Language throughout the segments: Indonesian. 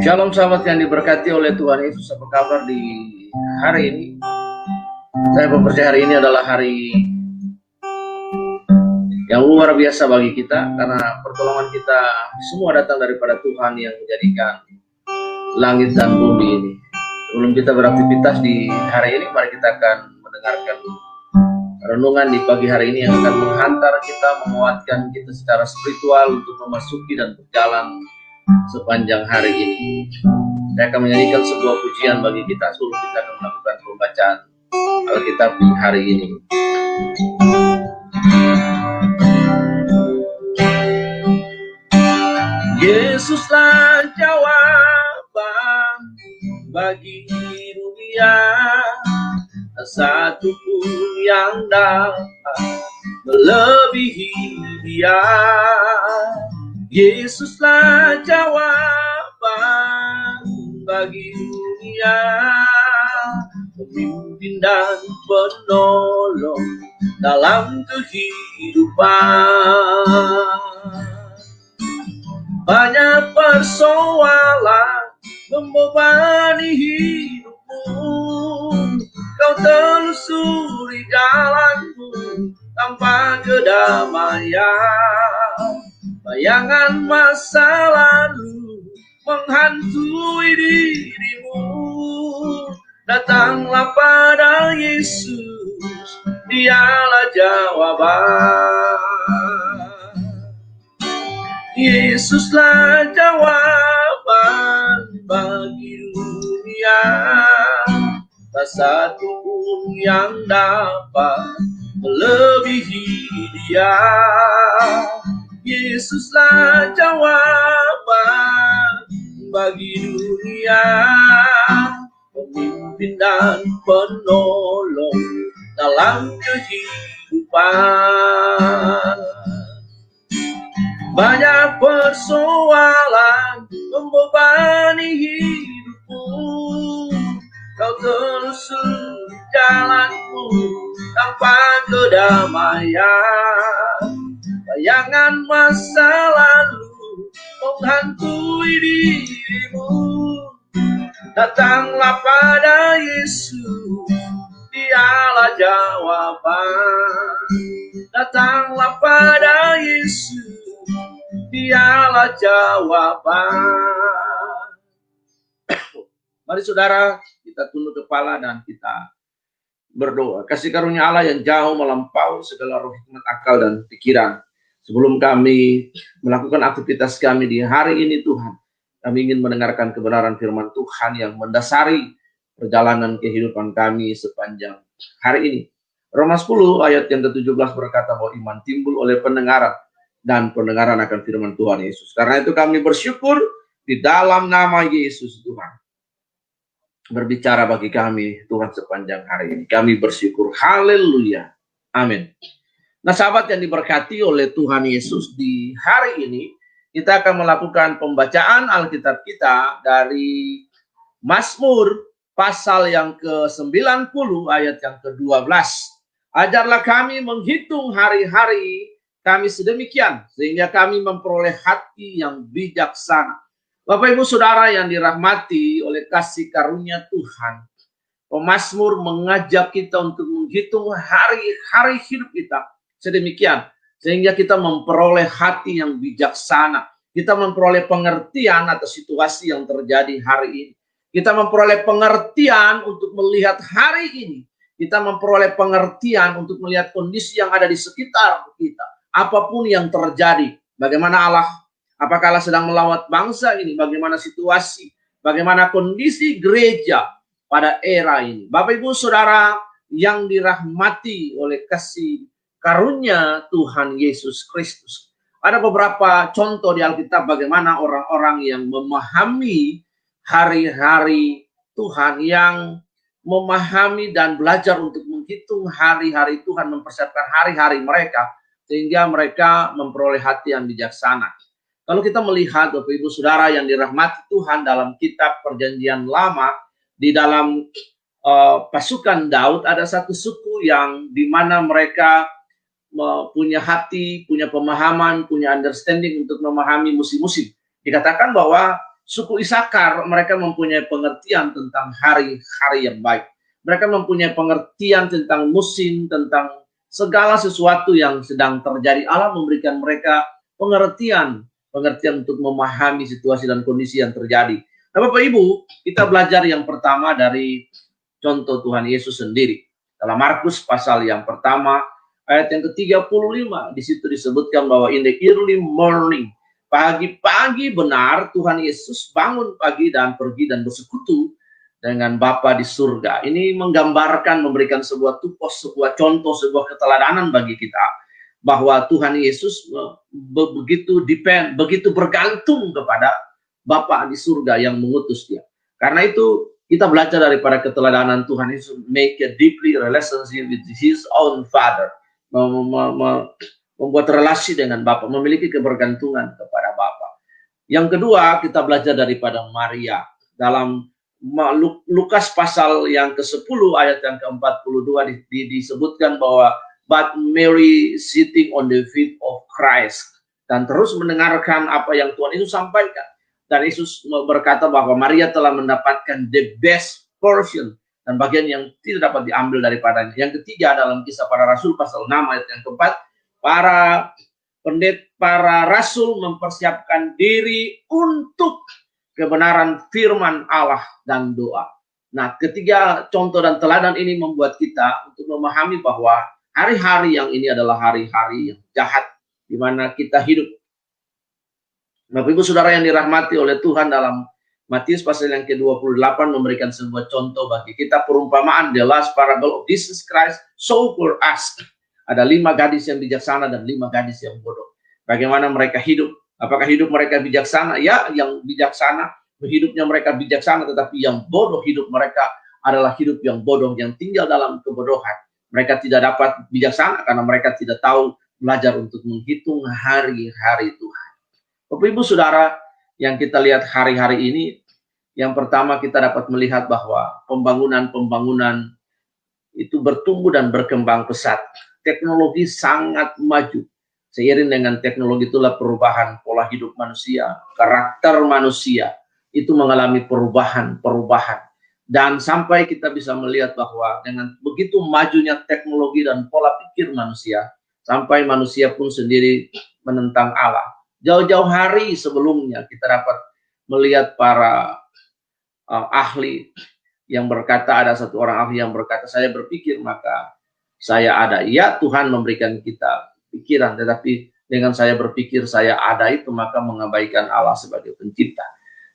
Shalom sahabat yang diberkati oleh Tuhan Yesus. Apa kabar di hari ini? Saya percaya hari ini adalah hari yang luar biasa bagi kita karena pertolongan kita semua datang daripada Tuhan yang menjadikan langit dan bumi ini. Sebelum kita beraktivitas di hari ini, mari kita akan mendengarkan renungan di pagi hari ini yang akan menghantar kita, menguatkan kita secara spiritual untuk memasuki dan berjalan sepanjang hari ini. Saya akan menyanyikan sebuah pujian bagi kita sebelum kita akan melakukan pembacaan Alkitab di hari ini. Yesuslah jawaban bagi dunia satu pun yang dapat melebihi dia. Yesuslah jawaban bagi dunia. Pemimpin dan penolong dalam kehidupan. Banyak persoalan membebani hidupmu Kau telusuri jalanmu tanpa kedamaian Bayangan masa lalu menghantui dirimu. Datanglah pada Yesus, dialah jawaban. Yesuslah jawaban bagi dunia. Tak satu pun yang dapat melebihi dia. Yesuslah jawaban bagi dunia. Pemimpin dan penolong dalam kehidupan. Banyak persoalan membebani hidupmu Kau terus jalanmu tanpa kedamaian. Bayangan masa lalu menghantui dirimu. Datanglah pada Yesus Dialah jawaban. Datanglah pada Yesus Dialah jawaban. Mari saudara kita tunduk kepala dan kita berdoa. Kasih karunia Allah yang jauh melampaui segala roh hikmat akal dan pikiran Sebelum kami melakukan aktivitas kami di hari ini Tuhan, kami ingin mendengarkan kebenaran firman Tuhan yang mendasari perjalanan kehidupan kami sepanjang hari ini. Roma 10 ayat yang ke-17 berkata bahwa iman timbul oleh pendengaran dan pendengaran akan firman Tuhan Yesus. Karena itu kami bersyukur di dalam nama Yesus Tuhan. Berbicara bagi kami Tuhan sepanjang hari ini. Kami bersyukur. Haleluya. Amin. Nah, sahabat yang diberkati oleh Tuhan Yesus di hari ini, kita akan melakukan pembacaan Alkitab kita dari Mazmur pasal yang ke-90 ayat yang ke-12. Ajarlah kami menghitung hari-hari kami sedemikian sehingga kami memperoleh hati yang bijaksana. Bapak Ibu Saudara yang dirahmati oleh kasih karunia Tuhan, Pemasmur mengajak kita untuk menghitung hari-hari hidup kita sedemikian sehingga kita memperoleh hati yang bijaksana. Kita memperoleh pengertian atas situasi yang terjadi hari ini. Kita memperoleh pengertian untuk melihat hari ini. Kita memperoleh pengertian untuk melihat kondisi yang ada di sekitar kita. Apa pun yang terjadi. Bagaimana Allah, apakah sedang melawat bangsa ini? Bagaimana situasi? Bagaimana kondisi gereja pada era ini? Bapak Ibu Saudara yang dirahmati oleh kasih karunia Tuhan Yesus Kristus. Ada beberapa contoh di Alkitab bagaimana orang-orang yang memahami hari-hari Tuhan yang memahami dan belajar untuk menghitung hari-hari Tuhan, mempersiapkan hari-hari mereka sehingga mereka memperoleh hati yang bijaksana. Kalau kita melihat Bapak Ibu Saudara yang dirahmati Tuhan dalam kitab Perjanjian Lama di dalam uh, pasukan Daud ada satu suku yang di mana mereka punya hati, punya pemahaman, punya understanding untuk memahami musim-musim. Dikatakan bahwa suku Isakar mereka mempunyai pengertian tentang hari-hari yang baik. Mereka mempunyai pengertian tentang musim, tentang segala sesuatu yang sedang terjadi. Allah memberikan mereka pengertian, pengertian untuk memahami situasi dan kondisi yang terjadi. Nah, Bapak Ibu, kita belajar yang pertama dari contoh Tuhan Yesus sendiri. Dalam Markus pasal yang pertama, ayat yang ke-35, di situ disebutkan bahwa in the early morning, pagi-pagi benar Tuhan Yesus bangun pagi dan pergi dan bersekutu dengan Bapa di surga. Ini menggambarkan, memberikan sebuah tupos, sebuah contoh, sebuah keteladanan bagi kita bahwa Tuhan Yesus begitu depend, begitu bergantung kepada Bapa di surga yang mengutus dia. Karena itu kita belajar daripada keteladanan Tuhan Yesus make a deeply relationship with his own father. Membuat relasi dengan Bapa, memiliki kebergantungan kepada Bapa. Yang kedua, kita belajar daripada Maria dalam Lukas pasal yang ke-10 ayat yang ke-42 disebutkan bahwa but Mary sitting on the feet of Christ dan terus mendengarkan apa yang Tuhan itu sampaikan dan Yesus berkata bahwa Maria telah mendapatkan the best portion dan bagian yang tidak dapat diambil daripadanya. Yang ketiga dalam kisah para rasul pasal 6 ayat yang keempat, para pendet para rasul mempersiapkan diri untuk kebenaran firman Allah dan doa. Nah, ketiga contoh dan teladan ini membuat kita untuk memahami bahwa hari-hari yang ini adalah hari-hari yang jahat di mana kita hidup Bapak Ibu Saudara yang dirahmati oleh Tuhan dalam Matius pasal yang ke-28 memberikan sebuah contoh bagi kita perumpamaan the last parable of Jesus Christ so for us. Ada lima gadis yang bijaksana dan lima gadis yang bodoh. Bagaimana mereka hidup? Apakah hidup mereka bijaksana? Ya, yang bijaksana, hidupnya mereka bijaksana, tetapi yang bodoh hidup mereka adalah hidup yang bodoh, yang tinggal dalam kebodohan. Mereka tidak dapat bijaksana karena mereka tidak tahu belajar untuk menghitung hari-hari Tuhan. Bapak Ibu Saudara, yang kita lihat hari-hari ini, yang pertama kita dapat melihat bahwa pembangunan-pembangunan itu bertumbuh dan berkembang pesat. Teknologi sangat maju. Seiring dengan teknologi itulah perubahan pola hidup manusia, karakter manusia itu mengalami perubahan-perubahan. Dan sampai kita bisa melihat bahwa dengan begitu majunya teknologi dan pola pikir manusia, sampai manusia pun sendiri menentang Allah Jauh-jauh hari sebelumnya kita dapat melihat para uh, ahli yang berkata ada satu orang ahli yang berkata saya berpikir maka saya ada. Ya Tuhan memberikan kita pikiran tetapi dengan saya berpikir saya ada itu maka mengabaikan Allah sebagai pencipta.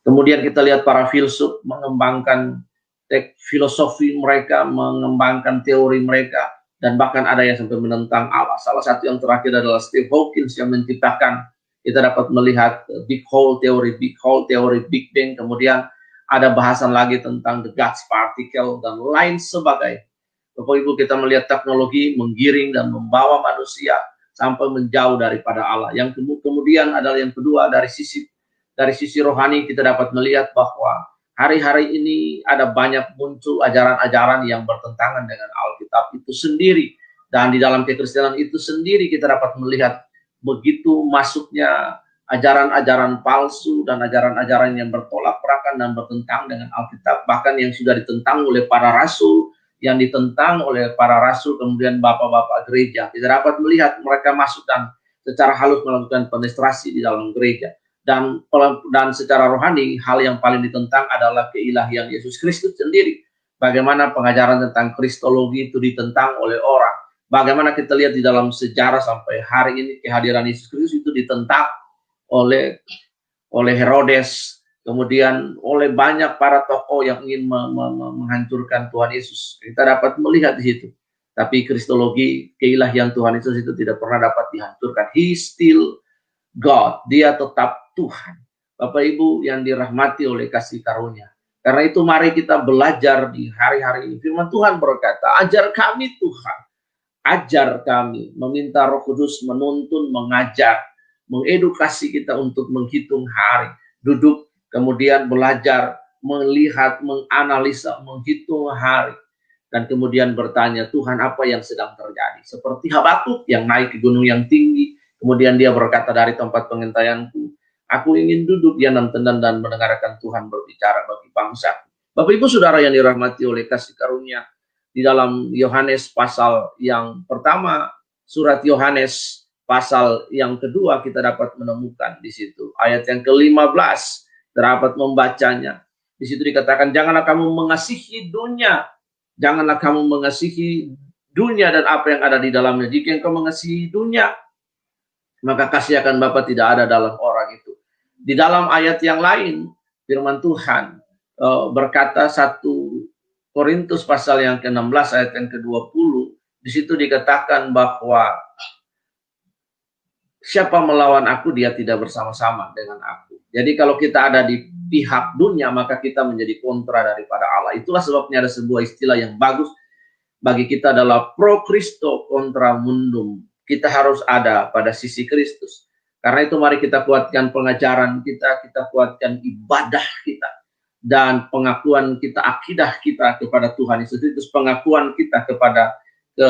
Kemudian kita lihat para filsuf mengembangkan tek filosofi mereka, mengembangkan teori mereka dan bahkan ada yang sampai menentang Allah. Salah satu yang terakhir adalah Steve Hawkins yang menciptakan kita dapat melihat big hole teori, big hole teori, big bang, kemudian ada bahasan lagi tentang the gas particle dan lain sebagainya. Bapak Ibu kita melihat teknologi menggiring dan membawa manusia sampai menjauh daripada Allah. Yang kemudian adalah yang kedua dari sisi dari sisi rohani kita dapat melihat bahwa hari-hari ini ada banyak muncul ajaran-ajaran yang bertentangan dengan Alkitab itu sendiri dan di dalam kekristenan itu sendiri kita dapat melihat begitu masuknya ajaran-ajaran palsu dan ajaran-ajaran yang bertolak belakang dan bertentang dengan Alkitab, bahkan yang sudah ditentang oleh para rasul, yang ditentang oleh para rasul, kemudian bapak-bapak gereja. Tidak dapat melihat mereka masuk dan secara halus melakukan penetrasi di dalam gereja. Dan dan secara rohani, hal yang paling ditentang adalah keilahian Yesus Kristus sendiri. Bagaimana pengajaran tentang kristologi itu ditentang oleh orang Bagaimana kita lihat di dalam sejarah sampai hari ini kehadiran Yesus Kristus itu ditentang oleh oleh Herodes, kemudian oleh banyak para tokoh yang ingin me me menghancurkan Tuhan Yesus. Kita dapat melihat di situ. Tapi kristologi keilahian Tuhan Yesus itu tidak pernah dapat dihancurkan. He still God. Dia tetap Tuhan. Bapak Ibu yang dirahmati oleh kasih karunia. Karena itu mari kita belajar di hari-hari ini. Firman Tuhan berkata, ajar kami Tuhan ajar kami, meminta Roh Kudus menuntun, mengajar, mengedukasi kita untuk menghitung hari, duduk kemudian belajar, melihat, menganalisa, menghitung hari, dan kemudian bertanya, Tuhan apa yang sedang terjadi? Seperti Habakuk yang naik ke gunung yang tinggi, kemudian dia berkata dari tempat pengintaianku, Aku ingin duduk di dalam tendan dan mendengarkan Tuhan berbicara bagi bangsa. Bapak Ibu Saudara yang dirahmati oleh kasih karunia di dalam Yohanes pasal yang pertama, surat Yohanes pasal yang kedua kita dapat menemukan di situ. Ayat yang ke-15 dapat membacanya. Di situ dikatakan, janganlah kamu mengasihi dunia. Janganlah kamu mengasihi dunia dan apa yang ada di dalamnya. Jika engkau mengasihi dunia, maka kasih akan Bapa tidak ada dalam orang. Di dalam ayat yang lain, firman Tuhan uh, berkata satu Korintus pasal yang ke-16 ayat yang ke-20, di situ dikatakan bahwa siapa melawan aku dia tidak bersama-sama dengan aku. Jadi kalau kita ada di pihak dunia maka kita menjadi kontra daripada Allah. Itulah sebabnya ada sebuah istilah yang bagus bagi kita adalah pro Kristo kontra mundum. Kita harus ada pada sisi Kristus. Karena itu mari kita kuatkan pengajaran kita, kita kuatkan ibadah kita dan pengakuan kita akidah kita kepada Tuhan Yesus itu pengakuan kita kepada ke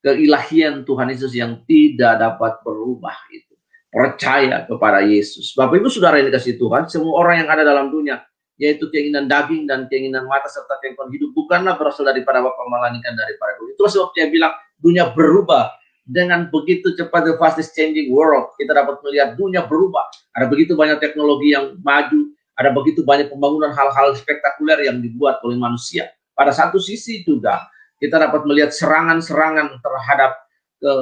keilahian Tuhan Yesus yang tidak dapat berubah itu percaya kepada Yesus Bapak Ibu Saudara yang dikasih Tuhan semua orang yang ada dalam dunia yaitu keinginan daging dan keinginan mata serta keinginan hidup bukanlah berasal daripada Bapa melainkan daripada dunia. Itu sebab dia bilang dunia berubah dengan begitu cepat the fastest changing world, kita dapat melihat dunia berubah. Ada begitu banyak teknologi yang maju, ada begitu banyak pembangunan hal-hal spektakuler yang dibuat oleh manusia. Pada satu sisi juga kita dapat melihat serangan-serangan terhadap ke,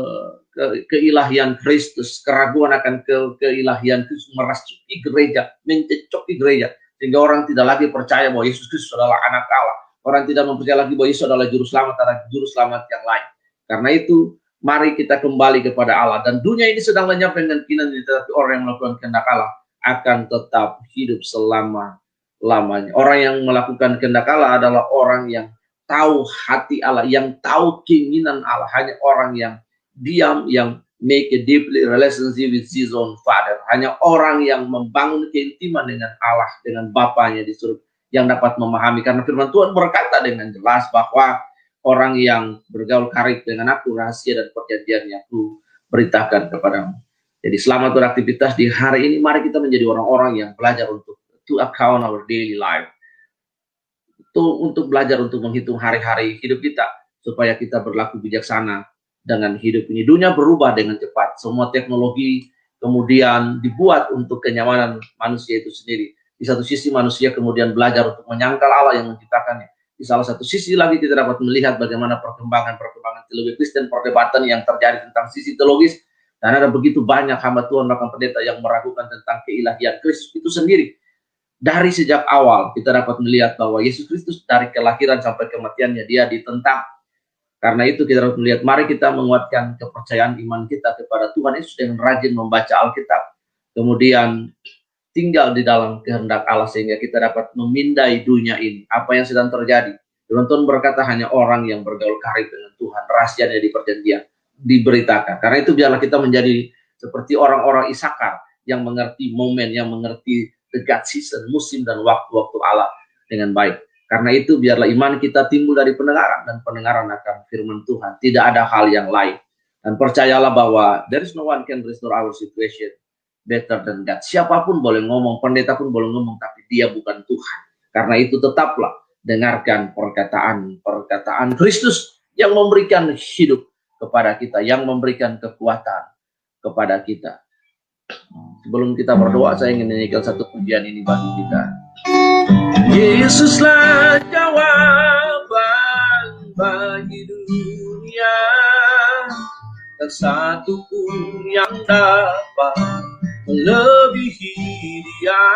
ke, keilahian Kristus, keraguan akan ke, keilahian Kristus merasuki gereja, mencecoki gereja, sehingga orang tidak lagi percaya bahwa Yesus Kristus adalah anak Allah. Orang tidak mempercayai lagi bahwa Yesus adalah juru selamat, ada juru selamat yang lain. Karena itu mari kita kembali kepada Allah. Dan dunia ini sedang lenyap dengan kinan, tetapi orang yang melakukan kehendak Allah akan tetap hidup selama lamanya. Orang yang melakukan kehendak Allah adalah orang yang tahu hati Allah, yang tahu keinginan Allah. Hanya orang yang diam, yang make a deeply relationship with his own father. Hanya orang yang membangun keintiman dengan Allah, dengan Bapaknya di yang dapat memahami. Karena firman Tuhan berkata dengan jelas bahwa orang yang bergaul karib dengan aku rahasia dan perjanjian yang aku beritakan kepadamu. Jadi selamat beraktivitas di hari ini. Mari kita menjadi orang-orang yang belajar untuk to account our daily life. Itu untuk belajar untuk menghitung hari-hari hidup kita supaya kita berlaku bijaksana dengan hidup ini. Dunia berubah dengan cepat. Semua teknologi kemudian dibuat untuk kenyamanan manusia itu sendiri. Di satu sisi manusia kemudian belajar untuk menyangkal Allah yang menciptakannya di salah satu sisi lagi kita dapat melihat bagaimana perkembangan-perkembangan teologi Kristen, perdebatan yang terjadi tentang sisi teologis, dan ada begitu banyak hamba Tuhan bahkan pendeta yang meragukan tentang keilahian Kristus itu sendiri. Dari sejak awal kita dapat melihat bahwa Yesus Kristus dari kelahiran sampai kematiannya dia ditentang. Karena itu kita dapat melihat, mari kita menguatkan kepercayaan iman kita kepada Tuhan Yesus dengan rajin membaca Alkitab. Kemudian tinggal di dalam kehendak Allah sehingga kita dapat memindai dunia ini. Apa yang sedang terjadi? Tuhan berkata hanya orang yang bergaul karib dengan Tuhan, rahasianya di perjanjian diberitakan. Karena itu biarlah kita menjadi seperti orang-orang Isakar yang mengerti momen, yang mengerti the God season, musim dan waktu-waktu Allah dengan baik. Karena itu biarlah iman kita timbul dari pendengaran dan pendengaran akan firman Tuhan. Tidak ada hal yang lain. Dan percayalah bahwa there is no one can restore our situation better than God. Siapa pun boleh ngomong, pendeta pun boleh ngomong, tapi dia bukan Tuhan. Karena itu tetaplah dengarkan perkataan-perkataan Kristus yang memberikan hidup kepada kita, yang memberikan kekuatan kepada kita. Sebelum kita berdoa, saya ingin menyanyikan satu pujian ini bagi kita. Yesuslah jawaban bagi dunia dan satu pun yang dapat melebihi dia.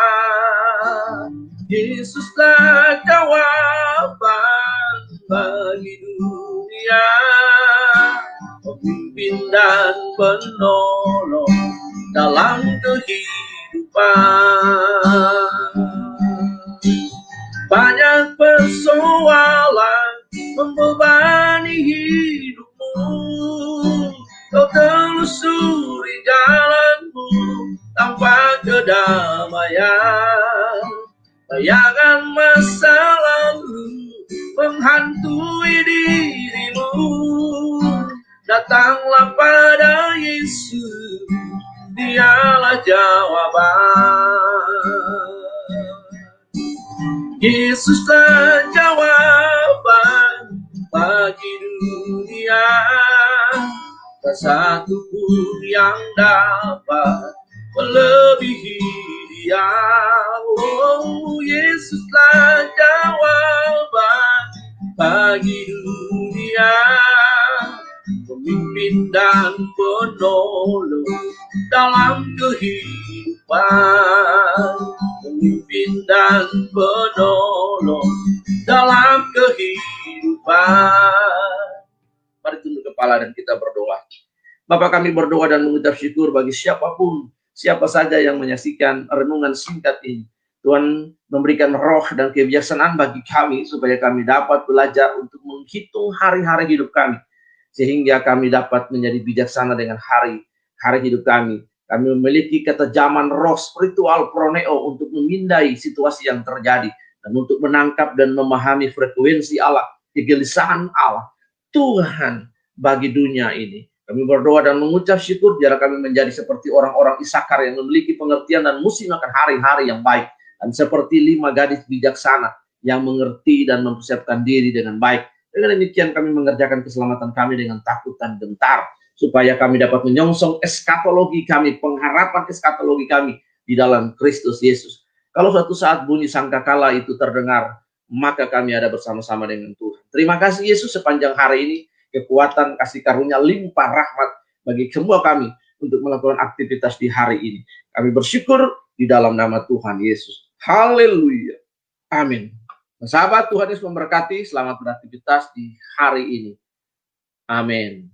Yesuslah jawaban bagi dunia, pemimpin dan penolong dalam kehidupan. Banyak persoalan membebani Bayangan masa lalu menghantui dirimu. Datanglah pada Yesus, dialah jawaban. Yesuslah jawaban bagi dunia. Tak satu pun yang dapat melebihi dia. Oh, Yesuslah jawaban bagi dunia. Pemimpin dan penolong dalam kehidupan. Pemimpin dan penolong dalam kehidupan. Mari tunduk kepala dan kita berdoa. Bapak kami berdoa dan mengucap syukur bagi siapa pun, siapa saja yang menyaksikan renungan singkat ini. Tuhan memberikan roh dan kebijaksanaan bagi kami supaya kami dapat belajar untuk menghitung hari-hari hidup kami sehingga kami dapat menjadi bijaksana dengan hari hari hidup kami. Kami memiliki ketajaman roh spiritual proneo untuk memindai situasi yang terjadi dan untuk menangkap dan memahami frekuensi Allah, kegelisahan Allah, Tuhan bagi dunia ini. Kami berdoa dan mengucap syukur biar kami menjadi seperti orang-orang Isakar yang memiliki pengertian dan musim akan hari-hari yang baik. Dan seperti lima gadis bijaksana yang mengerti dan mempersiapkan diri dengan baik. Dengan demikian kami mengerjakan keselamatan kami dengan takut dan gentar supaya kami dapat menyongsong eskatologi kami, pengharapan eskatologi kami di dalam Kristus Yesus. Kalau suatu saat bunyi sangkakala itu terdengar, maka kami ada bersama-sama dengan Tuhan. Terima kasih Yesus sepanjang hari ini, kekuatan, kasih karunia, limpah rahmat bagi semua kami untuk melakukan aktivitas di hari ini. Kami bersyukur di dalam nama Tuhan Yesus. Haleluya. Amin. Sahabat Tuhan Yesus memberkati, selamat beraktivitas di hari ini. Amin.